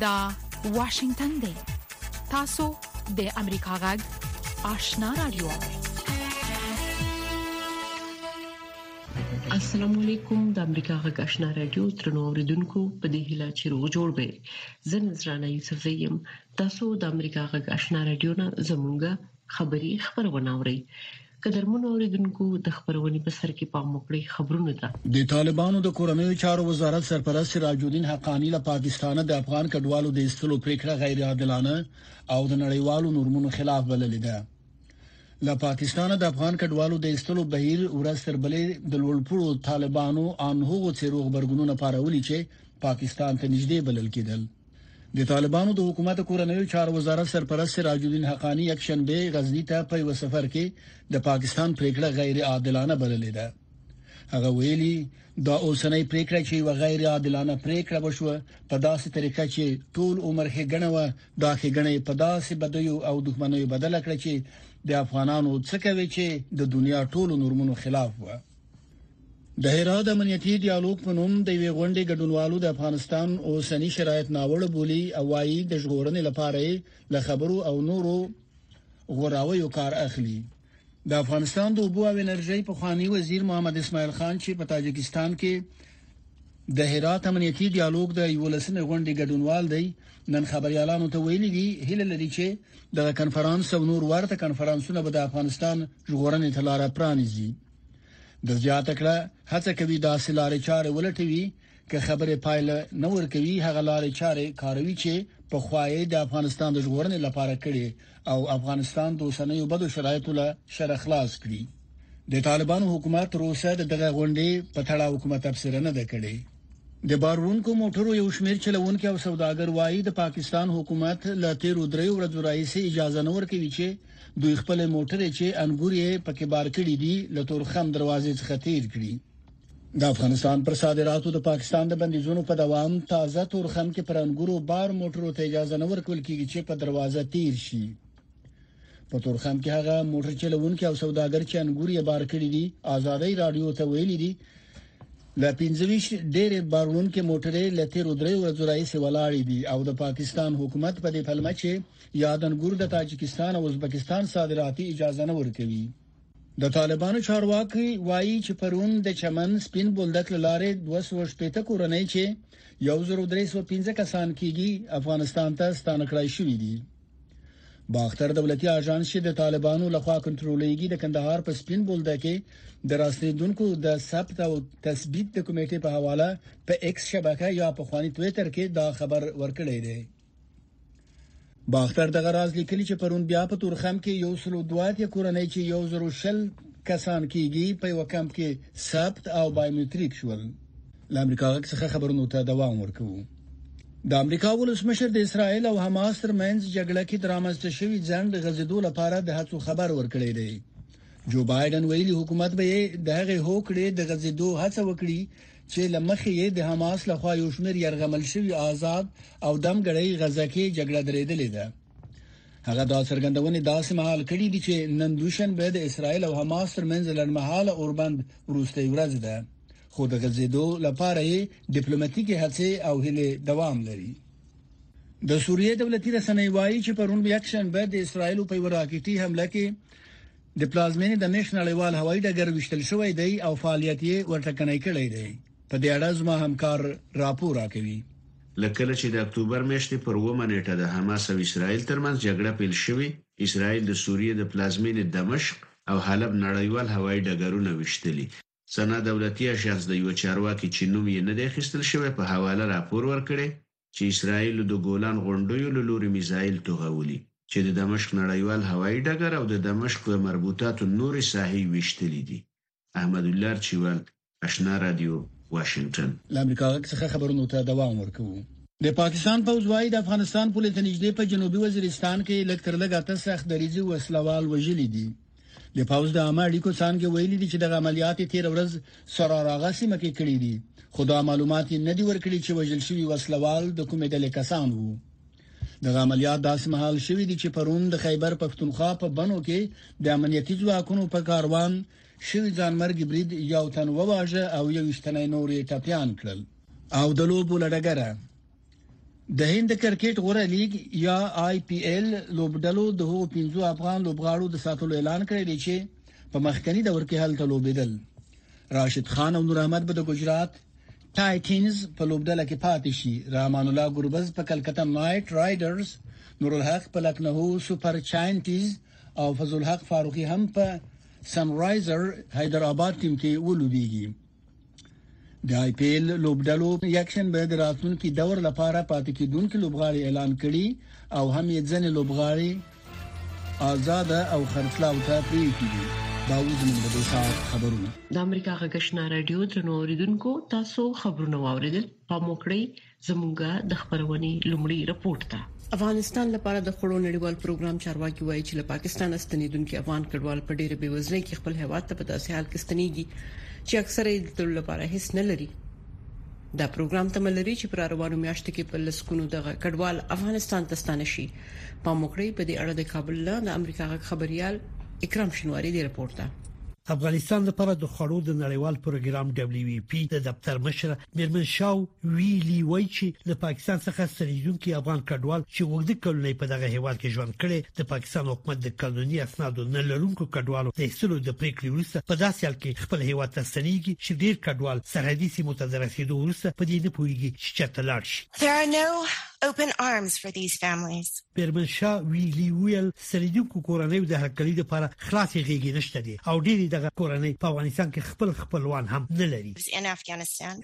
دا واشنگتن دی تاسو د امریکا غږ آشنا رادیو السلام علیکم د امریکا غږ آشنا رادیو ترنو اوریدونکو په دې هیله چې روغ جوړ به زه نذرانه یوسف زیم تاسو د امریکا غږ آشنا رادیو نه زمونږه خبری خبرونه اورئ قدرمن اوریدونکو د خبرونې په سر کې پام وکړئ خبرونه ده د طالبانو د کورنیو چارو وزارت سرپرست سراج الدین حقانی له پاکستانه د افغان کډوالو د ایستلو پریکړه غیر عادلانه او د نړیوالو نورمونو خلاف بللې ده له پاکستانه د افغان کډوالو د ایستلو بهیر ورځ تر بلې د لوړپوړو طالبانو ان هغو څیرو خبرګونونه پارولي چې پاکستان ته نږدې بلل کېدل د طالبانو د حکومت کورنیو چارو وزارت سرپرست سراج الدین حقانی یک شنبه غزنی ته په یو سفر کې د پاکستان پریکړه غیر عادلانه بللې ده هغه ویلي دا اوسنۍ پریکړه چې و غیر عادلانه پریکړه وشوه په داسې طریقه چې ټول عمر هې غنه و دا هې غنه په داسې بدیو او دښمنیو بدل کړ چې د افغانانو څخه وی چې د دنیا ټولو نورمونو خلاف و د هرات د امنیتي ډیالوګ په نوم د یوې غونډې ګډونوالو د افغانستان اوسنی شرایط ناوړ بولی او وايي د ژغورنې لپاره له خبرو او نورو غوراویو کار اخلي د افغانستان د اوبو او انرژۍ په خوانی وزیر محمد اسماعیل خان چې په تاجکستان کې د هرات امنیتي ډیالوګ د یو لسمه غونډې ګډونوال دی نن خبريالانو ته ویلي دي هله لري چې د کانفرنس او نور ورته کانفرنسونه به د افغانستان ژغورنې ته لار پرانیزي د زیاته کړه هڅه کوي دا سلاره چاره ولټوي که خبره پایله نه ورکوي هغه لارې چارې کاروي چې په خوایې د افغانستان د ژغورنې لپاره کړي او افغانستان د اوسنیو بدو شرایطو له شر خلاص کړي د طالبانو حکومت روسه دغه غونډې په تړاو حکومت تفسیر نه ده کړې د بارونکو موټرو یو شمیر چلوونکي او سوداګر وایي د پاکستان حکومت له تیرو دریو ورځو راهیسې اجازه نه ورکوي چې دوی خپل موټرې چې انګور یې پکې بار کړي دي له تورخم دروازې څخه تیر کړي د افغانستان پر صادراتو د پاکستان د بندیزونو په دوام تازه تورخم کې پر انګورو بار موټرو ته اجازه نه ورکول کیږي چې په دروازه تیر شي په تورخم کې هغه موټر چلوونکي او سوداګر چې انګور یې بار کړی دي ازادي رادیو ته ویلي دي ل 25 ډېر بارونکو موټرې لته رودري ورځ راځي ولاړې دي او د پاکستان حکومت په دې پلمه چې یاد انګور د تاجکستان او ازبکستان صادراتي اجازه نه ورکوي د طالبانو چارواکي وایي چې پرون د چمن سپین بولدک لارې 280 کورنۍ چې 1315 کسان کېږي افغانستان ته ستانه کړای شوې دي باختر دولتي اژانس چې د طالبانو لخوا کنټرولېږي د کندهار په سپین بولدک کې د راستېدونکو د ثبت او تثبیت د کمیټې په حواله په ایکس شبکه یا په خواني ټوئیټر کې دا خبر ورکړی دی باختر دغه راز لیکلی چې پرون بیا په تورخم کې یو سلو دوه ته کورنۍ چې یو زرو شل کسان کیږي په یو کمپ کې ثبت او بایومټریک شول له امریکا غږ څخه خبرونو ته دوام ورکوي د امریکا ولسمشر د اسرایل او حماس ترمنځ جګړه کې درامسته شوی ځند غزیدو لپاره د هڅو خبر ورکړی دی جو بایدن ویلي حکومت به د هغې هوکړې د غزیدو هڅه وکړي چې له مخې یې د حماس لخوا یو شمېر يرغمل شوی آزاد او دمګړی غزه کې جګړه درېدلې ده هغه دا څرګندونې داسې مهال کړې دي چې نن دوشنبه د اسرایل او حماس ترمنځ لړمحاله اوربند وروستۍ ورځ ده خو د غزیدو لپاره یې ډیپلوماټیکي هڅې او هلې دوام لري د سوریې دولتي رسنۍ وایي چې پرون یکشنبه د اسرایل په راکټي حمله کې د پلازمېنې د میخ نړیوال هوایي ډګر وشتل شوی دی او فعالیت یې ورټکنی کړی دی په دې اړه زما همکار راپور راکوي. له کله چې د اکتوبر میاشتې پر اوومه نېټه د حماس او اسراییل ترمنځ جګړه پیل شوې، اسراییل د سوریې د پلازمېنې دمشق او حلب نړیوال هوایي ډګرونه ویشتلي. سنا دولتي اژانس د یوه چارواکي چې نوم یې نه دی اخیستل شوی په حواله راپور ورکړی، چې اسراییلو د ګولان غونډیو له لوري میزایل توغولي چې د دمشق نړیوال هوایي ډګر او د دمشق د مربوطاتو نورې ساحې ویشتلي دي. احمدالله ارچیوال، اشنا راډیو، واشنګټن. له امریکا غږ څخه خبرونو ته دوام ورکوو. د پاکستان پوځ وايي، د افغانستان پولې ته نږدې په جنوبي وزیرستان کې لږ تر لږه اته سخت دریځي وسله وال وژلي دي. د پوز د عامه اړیکو څانګې ویلي دي چې د عملیاتي تیر ورځ سره راغلي سیمه کې کړی دي خو دا معلومات نه دی ورکړي چې وژل شوی وسلوال د کومې ډلې کسان وو د عملیات داسې مهال شوې دي چې پرون د خیبر پښتونخوا په بنو کې د امنیتي ځواکونو په کاروان شوی ځانمرګي برید یو تن وواژه او یو شتنې نورې ټپيان کړل او د لوبو لړګره د هند کرکټ غوره لیګ یا آی پی ایل لوبډلو د هغو 15 افغان لوبغاړو د ساتلو اعلان کړی دی چې په مخکنی دور کې هلته لوبېدل راشد خان او نور احمد به د ګجرات ټایټنز په لوبډله کې پاتې شي رحمان الله ګربز په کلکته نایټ رایډرز نور الحق په لکنهو سپر چاینټیز او فضل الحق فاروقي هم په سن رایزر حیدرآباد ټیم کې ولوبېږي د آی پی ایل لوبډلو یکشن به د راتلونکي دور لپاره پاتې کیدونکو لوبغاړي اعلان کړي او هم یې ځنې لوبغاړي آزاد او خرڅلاو ته پریږدي دا اوس موږ د ساعت خبرونه د امریکا غږشنا رادیو ترنو اوریدونکو تاسو خبرونه واوریدل په موکړی زموږ د خبرونې لومړی رپورټ ته. افغانستان لپاره د خوړو نړیوال پروګرام چارواکي وايي چې له پاکستانه ستنېدونکي افغان کډوال په ډېره بېوزلۍ کې خپل هېواد ته په داسې حال کې ستنېږي چې اکثره یې د تلو لپاره هېڅ نه لري. دا پروګرام تمه لري چې په راروانو میاشتو کې په لسګونو دغه کډوال افغانستان ته ستانه شي پام وکړئ په دې اړه د کابل نه د امریکا غږ خبريال اکرام شنواری دی رپورت ده افغانستان لپاره د خوړو د نړیوال پروګرام دبليو ای پی د دفتر مشر میرمن شاو وی لی وای چې له پاکستان څخه ستنیدونکو افغان کډوال چې وګړي کلونه په دغه هیواد کې ژوند کړي د پاکستان حکومت د قانوني اسنادو نه لرونکو کډوالو د ایستلو د پریکړې وروسته په داسې حال کې خپل هیواد ته ستنیږي چې ډیر کډوال سرحدي سیمو ته درسیدو وروسته په دې نه پوهیږي چې چاته لاړ شي open arms for these families. بیرمن شاه ویلی ویل سریدونکو کورنۍ د هرکلی لپاره خلاصې غېږې نشته دي او ډېری دغه کورنۍ په افغانستان کې خپل خپلوان هم نه لري.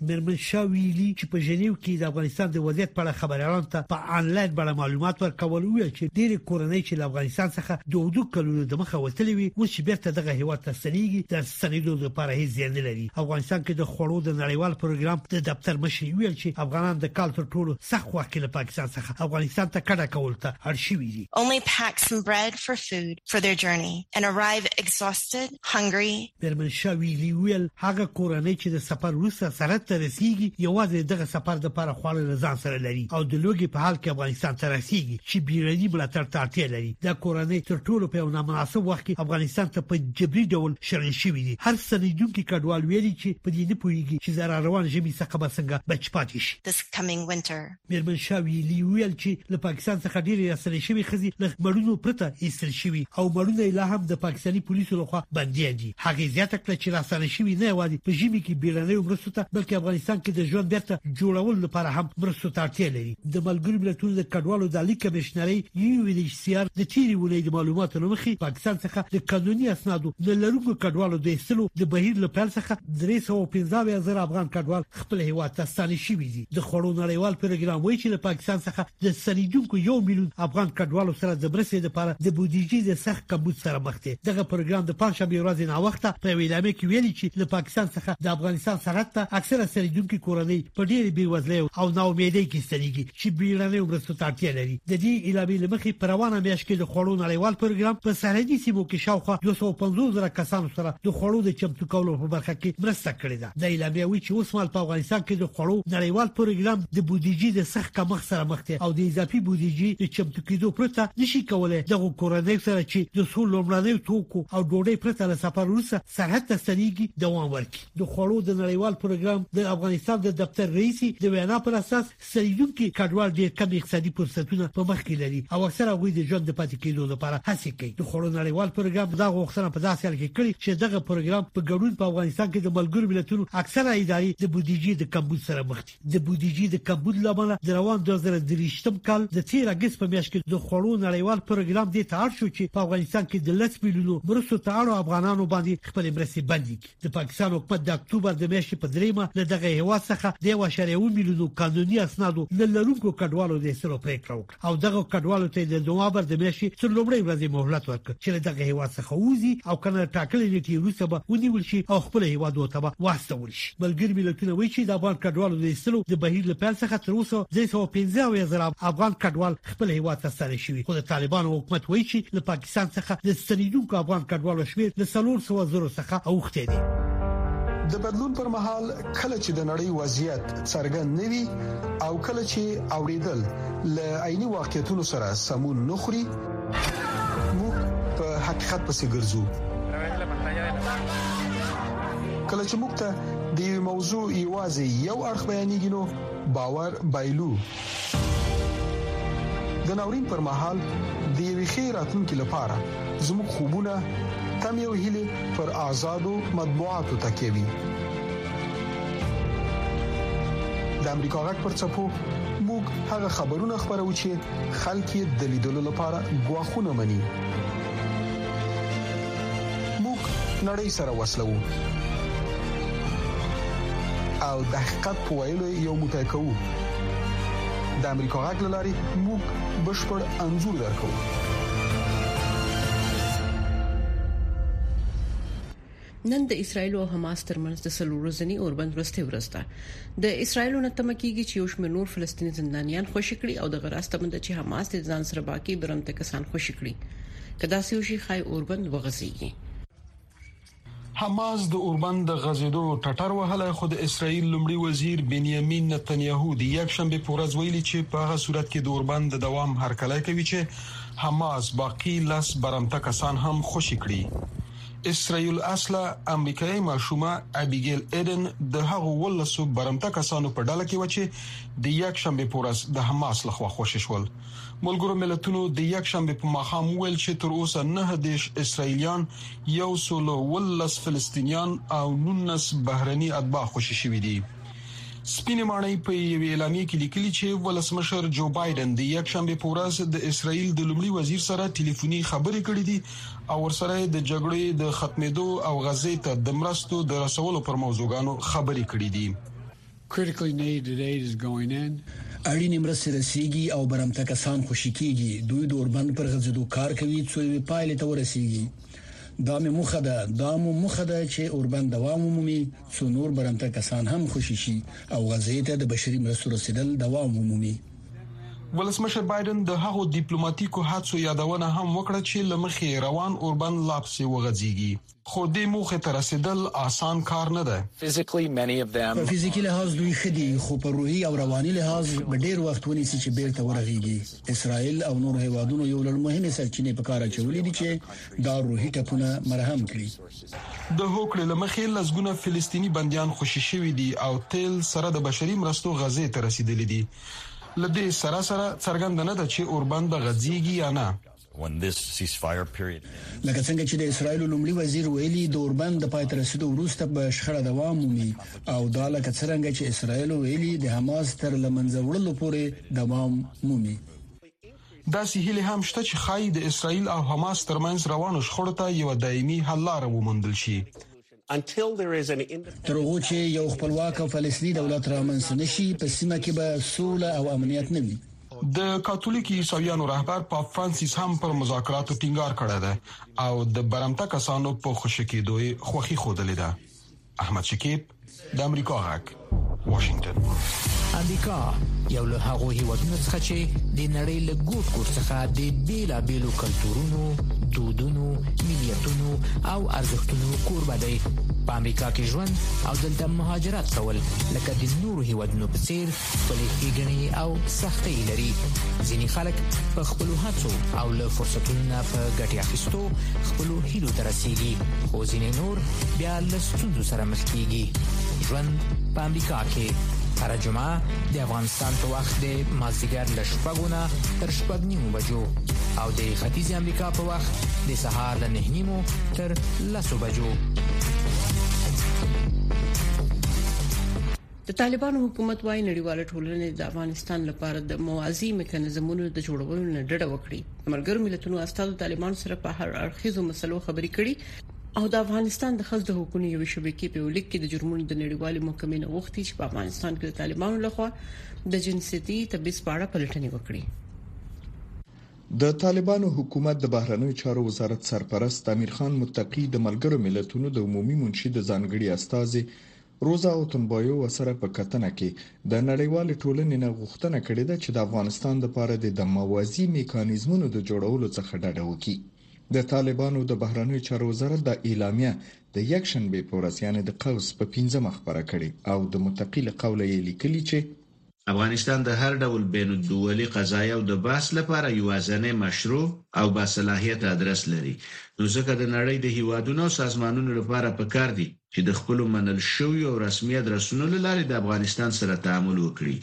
بیرمن شاه ویلی چې په ژنیو کې د افغانستان د وضعیت په اړه خبریالانو ته په انلاین بڼه معلومات ورکول ویل چې ډېری کورنۍ چې له افغانستان څخه دوه دوه کلونو دمخه وتلې وي اوس چې بیرته دغه هیواد ته ستنیږي د سړي لور لپاره هیڅ ځای نه لري افغانستان کې د خوړو د نړیوال پروګرام د دفتر مشري ویل چې افغانان د کال تر ټولو سخت وخت کې له پاکستان څخه افغانستان ته کډه کول ته اړ شوي دي Only pack some bread for food for their journey and arrive exhausted, hungry. مېرمن شاه ویلي ویل هغه کورنۍ چې د سفر وروسته سرحد ته رسیږي یوازې دغه سفر د لپاره خواړه له ځان سره لري او د لوږې په حال کې افغانستان ته رسیږي چې بیړني ملاتړ ته اړتیا لري د کورنۍ تر ټولو په نامناسب وخت کې افغانستان ته په جبري ډول شړل شوې دي هر سنیدونکو کډوال ویلي چې په دې نه پوهیږي چې زرا روان ژمي څخه به څنګه بچ پاتې شي میرمن شاه ویلي ویل چې له پاکستان څخه ډېری راستنې شوې خزي له مړونو پرته ایستل شوې او مړونه لا هم د پاکستاني پولیسو لخوا بندیان دي هغه زیاته کړه چې راستنې شوې نه یوازې په ژمي کې بیړنۍ مرستو ته بلکې افغانستان کې د ژوند بیرته جوړولو لپاره هم مرستو ته اړتیا لري د ملګرو ملتونو د کډوالو د عالی کمشنرۍ یو ویل سی آر د تیری ونې د معلوماتو لمخې پاکستان څخه د قانوني اسنادو نه لرونکو کډوالو د ایستلو د بهیر له پیل څخه 315 زر افغان کډوال خپل هیواد ته ستانه شوي دي د خوړو نړیوال پروګرام وایي چې له پاکستان څخه د سنیدونکو یو میلیون افغان کډوالو سره د مرستې لپاره د بودیجې د سخت کمبود سره مخ دي دغه پروګرام د پنځشنبه ورځ نه وخته په ویلامه کې ویلي چې له پاکستان څخه د افغانستان سرحد ته اکثره سنیدونکو کورنۍ په ډېرې بیوزلۍ او ناامیدۍ کې ستنېږي چې بیړنیو مرستو ته اړتیا لري د دې اعلامیې له مخې په روانه میاشت کې د خوړو نړیوال پروګرام په سرحدي سیمو کې شاوخوا 250 زره کسانو سره د خوړو د چمتو کولو په برخه کې مرسته کړې ده د اعلامیې وی چې اوس مهال په افغانستان کې د خوړو نړیوال پروګرام د بودیجې د سخت کمښت سره مخ دی او د اضافي بودیجې د چمتو کېدو پرته نشي کولای دغه کورنۍ سره چې د څو لومړنیو توکو او ډوډۍ پرته له سفر وروسته سرحد ته ستنېږي دوام ورکړي د خوړو د نړیوال پروګرام د افغانستان د دفتر رئیس د وینا پر اساس سړیدونکو کډوال ډیر کم اقتصادي فرصتونه په مخ کې لري او اکثره غوي د ژوند د پاتې کېدو لپاره هڅه کوي د خوړو نړیوال پروګرام دا غوښتنه په داسې حال کې کړې چې دغه پروګرام په ګډون په افغانستان کې د ملګرو ملتونو اکثره ادارې د بودیجې د کمبود سره مخ دي د بودیجې د کمبود لامل د روان 2023 کال د 13 اگست په میاشت کې د خوړو نړیوال پروګرام د تاړ شو چې په افغانستان کې د لس میلیونو مرستو تاړو افغانانو باندې خپل مرستې بندې کړي د پاکستان حکومت د اکتوبر د میاشتې په دریمه له دغه هیواد څخه د یو اشاریه اوه میلیونو قانوني اسنادو نه لرونکو کډوالو د ایستلو پریکړه وکړه او دغه کډوالو ته د نوامبر د میاشتې تر لومړۍ ورځې مهلت ورکړ چې له دغه هیواد څخه ووځي او کنه ټاکلې نیټې وروسته به ونیول شي او خپل هیوادو ته به واستول شي ملګري ملتونه وایي چې د افغان کډوالو د ایستلو د بهیر له پیل څخه تر اوسه درې سوه او پنځه اویا زره افغان کډوال خپل هیواد ته ستانه شوي خو د طالبانو حکومت وایي چې له پاکستان څخه د ستنیدونکو افغان کډوالو شمیر له 300 زرو څخه اوښتی دی د بدلون پر مهال کله چې د نړۍ وضعیت څرګند نه وي او کله چې اوریدل ل عیني واقعیتونو سره سمون نه خوري موږ په حقیقت پسې ګرځو کله چې موږ ته د موضوع یوازې یو اړخ بیانېږي نو باور بایلو د ناورین پر مهال د یوې ښې راتلونکې لپاره زموږ خوبونه تم یو هلي پر آزادو مطبوعاتو تکیه وي د امریکا غږ پر چپو موږ هغه خبرونه خبرو چې خلک یې د لیدلو لپاره غواخونه مني موږ نړۍ سره وسلو او د حقیقت په ویلو یې یو موټی کوو د امریکا غږ له لارې موږ بشپړ انځور درکو نن د اسرایل او حماس ترمنځ د سلور ورځنی اوربند وروستي ورځ ده د اسرایل نه تمه کیږي چې یو شمېر نور فلسطیني زندانیان خوشی کړي او د غراسته مند چې حماس د ځان سره باقی برمته کسان خوشی کړي کدا سیوشي خای اوربند وغځيږي حماس د اوربند د غزیدو ټټر وهلی خو د اسرایل لومړي وزیر بنیامین نتنیاهو د یک شنبه په ورځ ویلي چې په هغه صورت کې د اوربند د دوام هرکلی کوي چې حماس باقی لس برمته کسان هم خوشی کړي اسرائیل اصله امریکایي ماشومه ابيګیل ایډن د هغو ولسو برمته کسانو په ډله کې و چې د یک شنبه پورز د حماس لخوا خوشې شول ملګرو ملتونو د یکشنبې په ماښام وویل چې تر اوسه نهه دېرش اسراییلیان، یو سل او اوولس فلسطینیان او نولس بهرني اتباع خوشې شوي دي. سپینې ماڼۍ په یوې اعلامیې کې لیکلي چې ولسمشر جو بایډن د یکشنبې په ورځ د اسراییل د لومړي وزیر سره ټیلیفوني خبرې کړې دي او ورسره یې د جګړې د ختمېدو او غزې ته د مرستو د رسولو پر موضوعګانو خبرې کړې دي. اړینې مرستې رسیږي او برمته کسان خوشې کیږي، دوی د اوربند پر غځیدو کار کوي څو یوې پایلې ته ورسیږي. دا مې موخه ده، دا مو موخه ده چې اوربند دوام ومومي څو نور برمته کسان هم خوشې شي او غزې ته د بشري مرستو رسیدل دوام ومومي. ولسمشر بایډن د هغو دیپلوماتیکو هڅو یادونه هم وکړه چې له مخې یې روان اوربند لاپسې وغځیږي. خو دې موخې ته رسېدل اسان کار نه دی. په فزیکي لحاظ دوی ښه دي، خو په روحي او رواني لحاظ به ډېر وخت ونیسي چې بېرته ورغېږي. اسراییل او نورو هېوادونو یو لړ مهمې سرچینې په کار اچولې دي چې دا روحي ټپونه مرهم کړي. د هوکړې له مخې، لسګونه فلسطیني بندیان خوشې شوي دي او تېل سره د بشري مرستو غزې ته رسېدلي دي. له دې سره سره، څرګنده نه ده چې اوربند به غځېږي یا نه. لکه څنګه چې د اسرایل لومړي وزیر ویلي د اوربند د پای تر رسیدو وروسته به شخړه دوام ومي او دا لکه څنګه چې اسرایل ویلي د حماس تر لمنځه وړلو پورې دوام مومي داسې هیله هم شته چې خای د اسرایل او حماس ترمنځ روانو شخړو ته یو دایمي حل لاره وموندل شي تر هغو چې یو خپلواک او فلسطیني دولت رامنځته نشي په سیمه کې به سوله او امنیت نه وي د کاتولیک عیسویانو رهبر پاپ فرانسیس هم پر مذاکراتو ټینګار کړی دی او د برمته کسانو په خوشی کېدو یې خوښي خوده لیده احمد شکیب د امریکا غږ واشنگتن امریکا یو له هغو هیوادونو څخه چې د نړۍ له ګوټ ګوټ څخه د بیلابیلو کلتورونو، دودونو، ملیتونو او ارزښتونو کوربه دی. په امریکا کې ژوند او دلته مهاجرت کول لکه د نورو هیوادونو په څیر خپلې ښېګڼې او سختۍ لري ځینې خلک په خپلو هڅو او له فرصتونو نه په ګټې اخیستو خپلو هیلو ته رسیږي خو ځینې نور بیا له ستونزو سره مخ کیږي ژوند په امریکا کې هر جمعه د افغانستان په وخت د مازیګر له شپږو نه تر شپږ نیمو بجو او د ختیځ امریکا په وخت د سهار له نه نیمو تر لسو بجو د طالبانو حکومت وايي نړیواله ټولنه د افغانستان لپاره د موازی میکانیزمونو د جوړولو نه ډډه وکړي ملګرو ملتونو استادو طالبانو سره په هر اړخیزو مسلو خبرې کړي او د افغانستان د ښځو د حقونو یوې شبکې په یو لیک کې د جرمونو د نړیوالې محکمې نه غوښتي چې په افغانستان کې د طالبانو لخوا د جنسیتي تبعیض په اړه پلټنې وکړي. د طالبانو حکومت د بهرنیو چارو وزارت سرپرست امیرخان متقي د ملګرو ملتونو د عمومي منشي د ځانګړي استازي روزا اوتنبایووا سره په کتنه کې د نړیوالې ټولنې نه غوښتنه کړې ده چې د افغانستان لپاره دې د موازي میکانیزمونو د جوړولو څخه ډډه وکړي. د طالبانو د بهرنیو چارو وزارت دا اعلامیه د یکشنبې په ورځ یعنې د قوس په پنځمه خپره کړې او د متقي له قوله یې لیکلي چې افغانستان د هر ډول بین الدولي قضایاو د بحث لپاره یواځنی مشروع او با صلاحیته ادرس لري، نو ځکه د نړۍ د هیوادونو او سازمانونو لپاره په کار دي چې د خپلو منل شویو او رسمي ادرسونو له لارې د افغانستان سره تعامل وکړي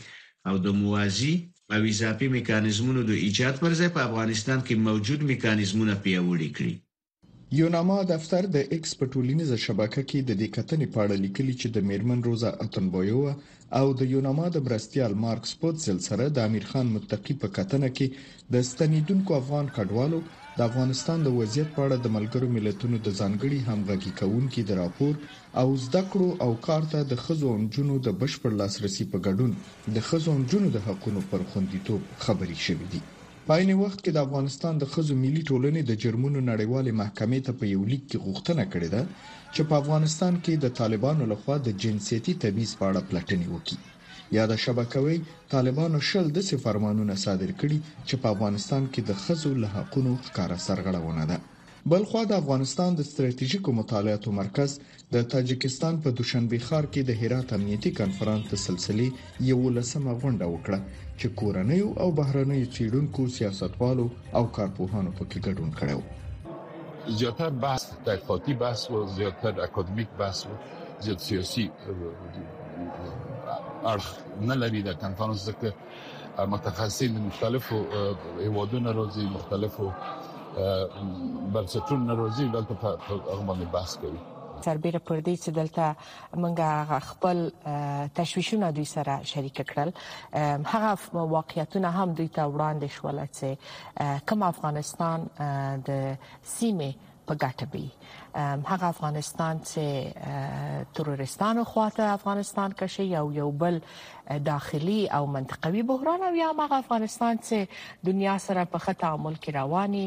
او د موازي او اضافي میکانیزمونو د ایجاد پر ځای په افغانستان کې موجود میکانیزمونه پیاوړي کړي. یوناما دفتر د ایکس په ټولینیزه شبکه کې د دې کتنې په اړه لیکلي چې د میرمن روزا اتنبویووا او د یوناما د مرستیال مارکس پوتزل سره د امیر خان متقی په کتنه کې د ستنیدونکو افغان کډوالو د افغانستان د وضعیت په اړه د ملګرو ملتونو د ځانګړي همغږي کوونکي د راپور او زده کړو او کار ته د خزو او جنونو د بشپړ لاسرسي په ګډون د خزو او جنونو د حقوقو پر خوندیتوب خبري شوې دي په عین وخت کې د افغانستان د ښځو ملي ټولنې د جرمونو نړیوالې محکمې ته په یو لیک کې غوښتنه کړې ده چې په افغانستان کې د طالبانو لخوا د جنسیتي تبعیض په اړه پلټنې وکړي. یاده شبکه وایي، طالبانو شل داسې فرمانونه صادر کړي چې په افغانستان کې د ښځو له حقونو ښکاره سرغړونه ده. بلخوا د افغانستان د ستراتیژیکو مطالعاتو مرکز د تاجکستان په دوشنبه ښار کې د هرات امنیتي کانفرنس د سلسلې یولسمه غونډه وکړه چې کورنیو او بهرنیو څېړونکو، سیاستوالو او کارپوهانو پکې ګډون کړی و. زیاتر بحث تحقیقاتي بحث و زیاتر اکادمیک بحث و زیات سیاسي اړخ نه لري دا کنفرانس ځکه متخصصین د مختلفو هیوادونو راځي مختلفو بنسټونو راځي دلته په هغه باندې بحث کوي سربېره پر دې چې دلته موږ خپل تشویشونه دوی سره شریک کړل هغه واقعیتونه هم دوی ته وړاندې شول چې کوم افغانستان د سیمه په ګټه وي هغه افغانستان چې تروریستانو خواته افغانستان کشي یو یو بل داخلي او منطقوي بحران او یا هغه افغانستان چې دنیا سره په خه تعامل کې رواني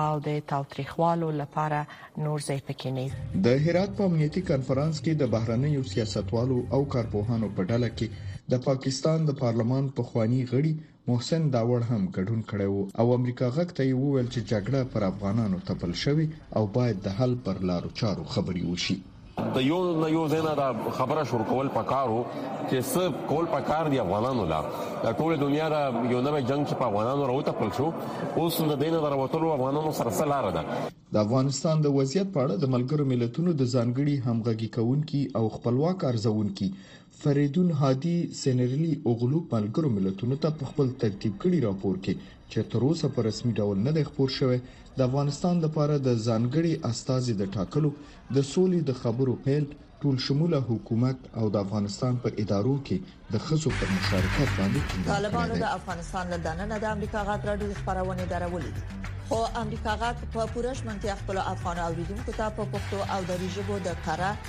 او د تاوتریخوالو لپاره نور ځای پکې نه د هرات په امنیتي کانفرنس کې د بهرنیو سیاستوالو او کارپوهانو په ډله کې د پاکستان د پارلمان پخوانی غړي محسن داوړ هم ګډون کړی و او امریکا غږ ته یې وویل چې جګړه پر افغانانو تپل شوې او باید د حل پر لارو چارو خبرې وشي. د یو نه یو ځای نه دا خبره شروع کول پکار وو چې څه کول پکار دي افغانانو لا د ټوله دنیا دا یو نوی جنګ چې په افغانانو راوتپل شو اوس د دې نه راوتلو افغانانو سره څه لار ده د افغانستان د وضعیت په اړه د ملګرو ملتونو د ځانګړي همغږي کوونکي او خپلواک ارزونکي فریدون هادي سینرلي اوغلو ملګرو ملتونو ته په خپل ترتیب کړي راپور کې چې تر اوسه په رسمي ډول نه دی خپور شوی د افغانستان لپاره د ځانګړي استازي د ټاکلو د سولې د خبرو پیل ټول شموله حکومت او د افغانستان په ادارو کې د خزو پر مشارکت باندې ټینګار طالبانو د افغانستان له دننه د امریکا غاټ راډیو خبرونه درولې دي خو امریکا غاټ په پوره شمنتیا خپل افغان اوریدونکو ته په پښتو او دری ژبه د کره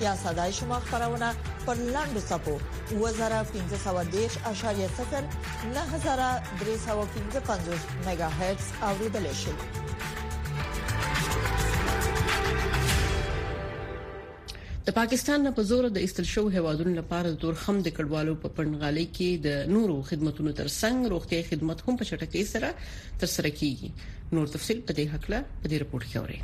یا صداي شما خبرونه پر لاندو صفو 2015.0 9315 میگا هرتز اوریدل شي د پاکستان نه په زور د استل شو هوادونو لپاره د تورخم د کډوالو په پرنګالي کې د نورو خدماتو ترڅنګ روغتياي خدمات هم په چټکۍ سره تر سره کیږي نور تفصيل په دې حق له په دې رپورت کې اوري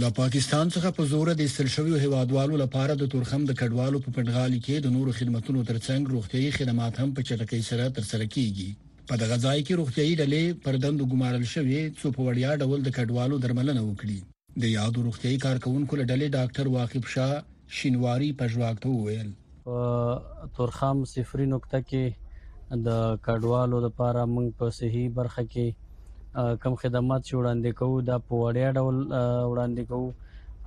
له پاکستان څخه په زوره د ایستل شویو هیوادوالو لپاره د تورخم د کډوالو په پنډغالي کې د نورو خدمتونو ترڅنګ روغتیايي خدمات هم په چټکۍ سره ترسره کیږي. په دغه ځای کې روغتیايي ډلې پر دندو ګمارل شوې، څو په وړیا ډول د کډوالو درملنه وکړي. د یادو روغتیايي کارکوونکو له ډلې ډاکټر واقف شاه، شینواری پژواک ته وویل په تورخم صفری نقطه کې د کډوالو لپاره موږ په صحي برخه کې کم خدمات چې وړاندې کوو دا په وړیا ډول وړاندې کوو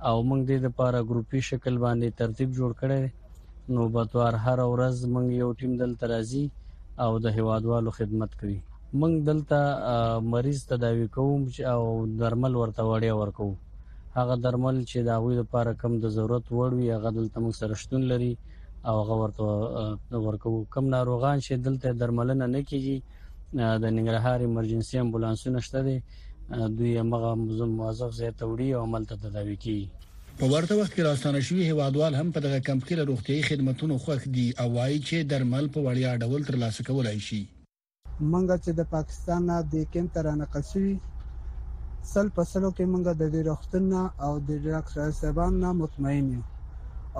او موږ د لپاره ګروپي شکل باندې ترتیب جوړ کړی نو بتوار هر ورځ موږ یو ټیم دلته راځي او د هوادوالو خدمت کوي موږ دلته مریض تداوی کوو او درمل ورته وړیا ورکوو هغه درمل چې د هغوی لپاره کم د ضرورت وړ وي هغه دلته موږ سره شتون لري او هغه ورته ورکو کم ناروغان چې دلته درملنه نه کیږي د ننګرهار ایمرجنسي امبولانسونه شته دي دوی هغه موظف ځای ته وړي او عمل ته تداوي کوي په ورته وخت کې راستانه شوی هیوادوال هم په دغه کمپ کې له روغتيایي خدماتو خوښ دي او وایي چې درمل په وړیا ډول ترلاسه کولای شي مونږ چې د پاکستان نه د کیمپ ته رانقل شوي سل په سلو کې مونږ د دې روغتون نه او د ډاکټر صاحبان نه مطمئن یو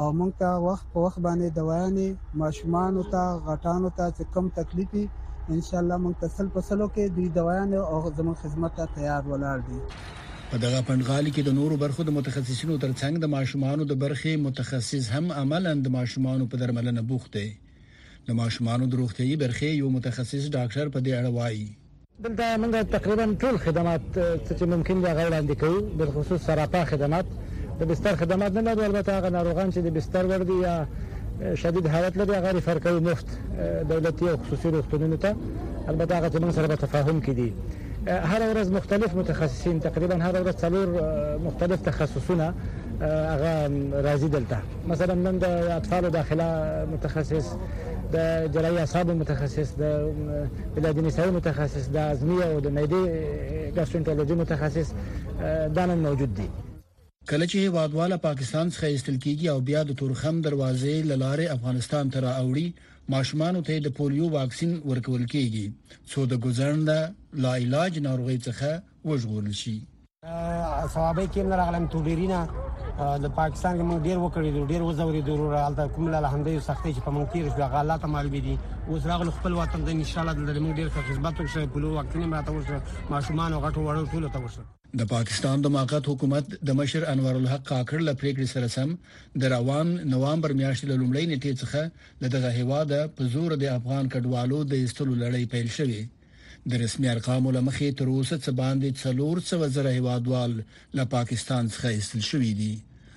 او مونږ ته وخت په وخت باندې دوايانې ماشومان او ته غټانو ته چې کم تکلیفي ان شاء الله مونږ ته سل په سلو کې د دوايانې او زموږ خدمت ته تیار ولاړ دي په دغه پندغالي کې د نورو برخو د متخصصینو ترڅنګ د ماشومان د برخې متخصص هم عملاً د ماشومان په درملنه بوخت دی د ماشومانو د روغتيي برخې یو متخصص ډاکټر په دې اړه وایي دلته موږ تقریبا ټول خدمات چې ممکن دي هغه وړاندې کوو بل خصوص سراپا خدمات د بستر خدمات نه لرو البته هغه ناروغان چې د بستر ور دي یا شدید حالت لري هغه ریفر کوي مفت دولتي او خصوصي روغتونونو ته البته هغه چې موږ سره په تفاهم کې دي هره ورځ مختلف متخصصین تقریبا هره ورځ څلور مختلف تخصصونه هغه راځي دلته مثلا نن د اطفال داخله متخصص د جراحي اعصاب متخصص د ولادت نساء متخصص د ازمي او د معدې ګاسترونټولوژي متخصص دا نن موجود دي کله چې هیوادواله پاکستان څخه ایستل کیږي او بیا د تورخم دروازې لاره افغانستان ته راوړي ماشومان ته د پولیو واکسین ورکول کیږي څو د ګزړنده لا علاج ناروغي څخه وژغورل شي صحابه کې نه راغلم توډیرینه د پاکستان کې موږ ډیر وکړی دو ډیر وزوري ضرور حالت کوم له همدې سختې چې په موږ تیر شو هغه الله تعالی به دي اوس راغل خپل وطن ته ان شاء الله د موږ ډیر خدمت وکړي په لور وخت نه ماته وشه ماشومان او غټو وړو ټول ته وشه د پاکستان د موقت حکومت د مشر انور الحق کاکړ له پریکړې سره سم د روان نوامبر میاشتې له لومړۍ نیټې څخه د دغه هیواد په زور د افغان کډوالو د ایستلو لړۍ پیل شوې د رسمي ارقامو لمخې تر اوسه څه باندې 400 زره هیوادوال له پاکستان څخه ایستل شوې دي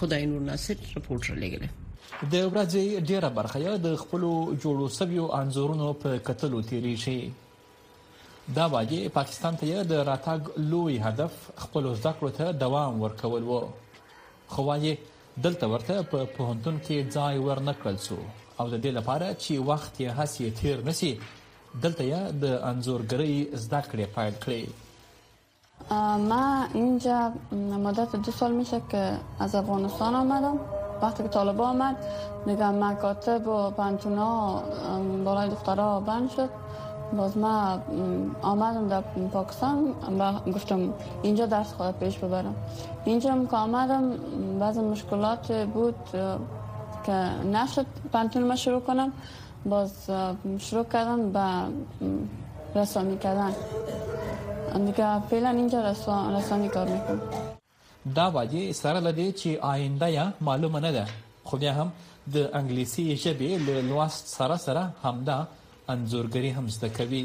خدای نور ناصر رپورټ را لګره د ورځې ډیره برخه د خپل جوړو سویو انزورونو په کتلو تیری شي دا وایي پاکستان ته د راتګ لوی هدف خپل زده کړو ته دوام ورکول وو خو وایي دلته ورته په پوهنتون کې ځای ورنکړل شو او د دې لپاره چې وخت یې هسې تیر نشي دلته یې د انزورګرۍ زده کړې پیل کړې من اینجا مدت دو سال میشه که از افغانستان آمدم وقتی که طالبا آمد دیگه مکاتب و پنتونا برای دخترها بند شد باز ما آمدم در پاکستان و گفتم اینجا درس خواهد پیش ببرم اینجا هم که آمدم بعضی مشکلات بود که نشد پانتون ما شروع کنم باز شروع کردن به رسانی کردن دیگه فعلا اینجا رسانی کار میکنم دا وایي سره له دې چې آینده یا معلومه نه ده خو بیا هم د انګلیسي ژبې له لوست سره سره همدا انځورګري هم زده کوي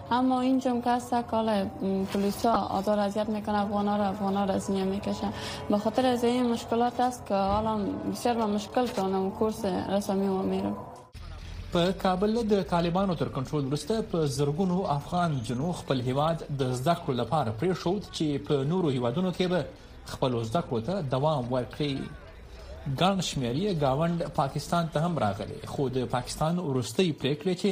اما این جمکه است کاله پلیسا آزار اذیت میکنه افغانا را افغانا را از نیا میکشه به خاطر از این مشکلات است که حالا بسیار به مشکل تانم کورس رسمی و میرم په کابل د طالبانو تر کنټرول وروسته په زرګونو افغان جنو خپل هیواد د زده کړو لپاره پریښود چې په نورو هیوادونو کې به خپل زده کړو ته دوام ورکړي ګڼ شمېر یې گاوند پاکستان ته هم راغلي خو د پاکستان وروستۍ پریکړې چې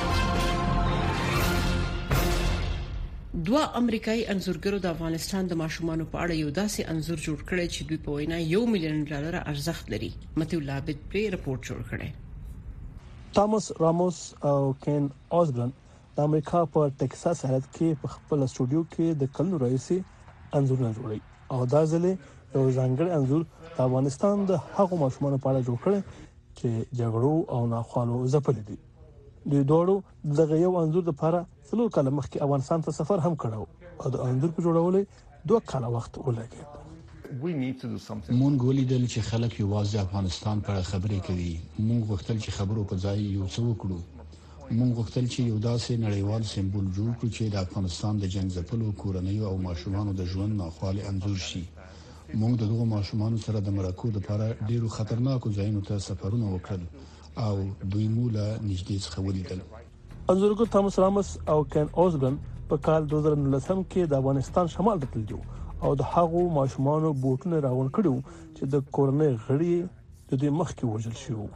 دوه امریکایي انځورګرو د افغانستان د ماشومانو په اړه یو داسې انځور جوړ کړی چې دوی په وینا یو میلیون ډالر ارزښت لري متي الله عابد پرې رپورت جوړ کړی تامس راموس او کین اوزبرن د امریکا په ټکساس ایالت کې په خپل استودیو کې د کلونو راهیسې انځورونه جوړي او دا ځلې یو ځانګړی انځور د افغانستان د هغو ماشومانو په اړه جوړ کړي چې جګړو او ناخوالو ځپلي دي دوی دواړو دغه یو انځور لپاره څلور کاله مخکې افغانستان ته سفر هم کړو او د انځور په جوړولو دوه کاله وخت ولګید. مونږ ولیدل چې خلک یوازې د افغانستان په اړه خبرې کوي. مونږ غوښتل چې خبرو په ځای یو څه وکړو. مونږ غوښتل چې یو داسې نړیوال سمبول جوړ کړو چې د افغانستان د جنګ ځپلو کورنیو او ماشومانو د ژوند ناخوالې انځور شي. مونږ د دغو ماشومانو سره د مرکو لپاره ډیرو خطرناکو ځایونو ته سفرونه وکړل. او دوی مو له نږدې څخه ولیدل. انځورګر تامس رامس او کین اوسبرن په کال 2019 کې د افغانستان شمال ته تللي وو او د هغو ماشومانو بوټونه راغونډ کړي وو چې د کورنۍ غړي د دوی مخکې وژل شوي وو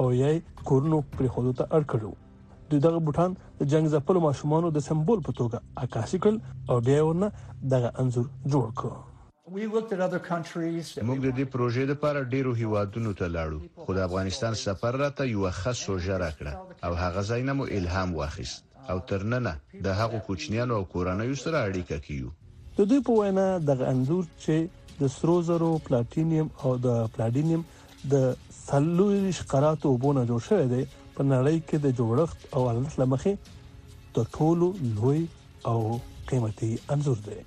او یې کورونو پرې خودو ته اړ کړو دوی دغه بوټان د جنگ ځپلو ماشومانو د سمبول په توګه عکاسي کړل او بیا ورنه دغه انځور جوړ کړ موږ د دې پروژې لپاره ډېرو هېوادونو ته لاړو، خو د افغانستان سفر راته یوه ښه سوژه راکړه او هغه ځای نه مو الهام واخیست او تر ننه د هغو کوچنیانو او کورنیو سره اړیکه کې یو. د دوی په وینا، دغه انځور چې د سرو زرو، پلاټینیم او د پلاډینیم د څلور ویشت قراتو اوبو نه جوړ شوی دی، په نړۍ کې د جوړښت او ارزښت له مخې تر ټولو لوی او قیمتي انځور دی.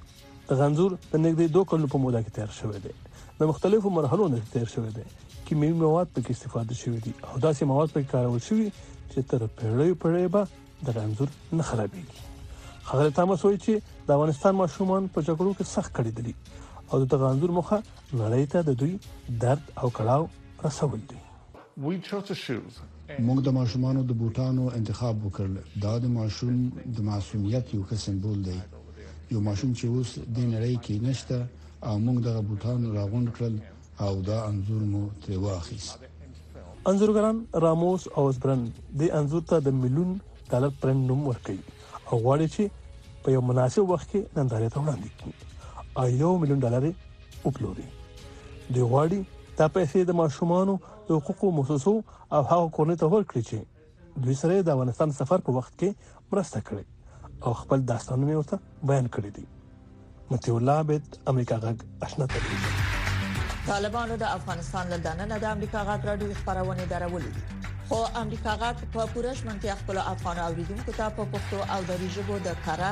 غنځور د نږدې دوه کلونو په موده کې تیار شوی دی د مختلفو مرحلو نه تیر شوی دی کیمیاوي مواد پکې استفاده شوی دي او داسې مواد پکې کارول شوی چې تر پیړۍ پیړۍ به د غنځور نه خرابېږي خغل تامس وایي چې د افغانستان ماشومان په جګړو کې سخت کړي دي او د غنځور مخه نړۍ ته د دوی درد او کړاو رسول دي موږ د ماشومانو د بوټانو انتخاب وکړ، دا د ماشوم د معصومیت یو ښه سمبول دی، یو ماشوم چې اوس دې نړۍ کې نشته او موږ دغه بوټان راغونډ کړل او دا انځور مو ترې واخیست. انځورګران راموس او اسبرن دې انځور ته د میلیون ډالر پرنټ نوم ورکوي او غواړي چې په یو مناسب وخت کې نندارې ته وړاندې کړي او یو میلیون ډالر یې وپلوري دوی غواړي دا پیسې د ماشومانو د حقوقو موسسو او هغه کورنۍ ته ورکړي چې دوی سره د افغانستان سفر په وخت کې مرسته کړې او خپل داستانونه ورته بیان کړي دي متي الله عبد امریکا غږ آشنا تلویزیون طالبانو د افغانستان له دننه د امریکا غږ راډیو خبرونه درولې دي خو امریکا غږ په پوره شمنتیا خپل افغان اوریدونکو ته په پښتو او دری ژبه د کره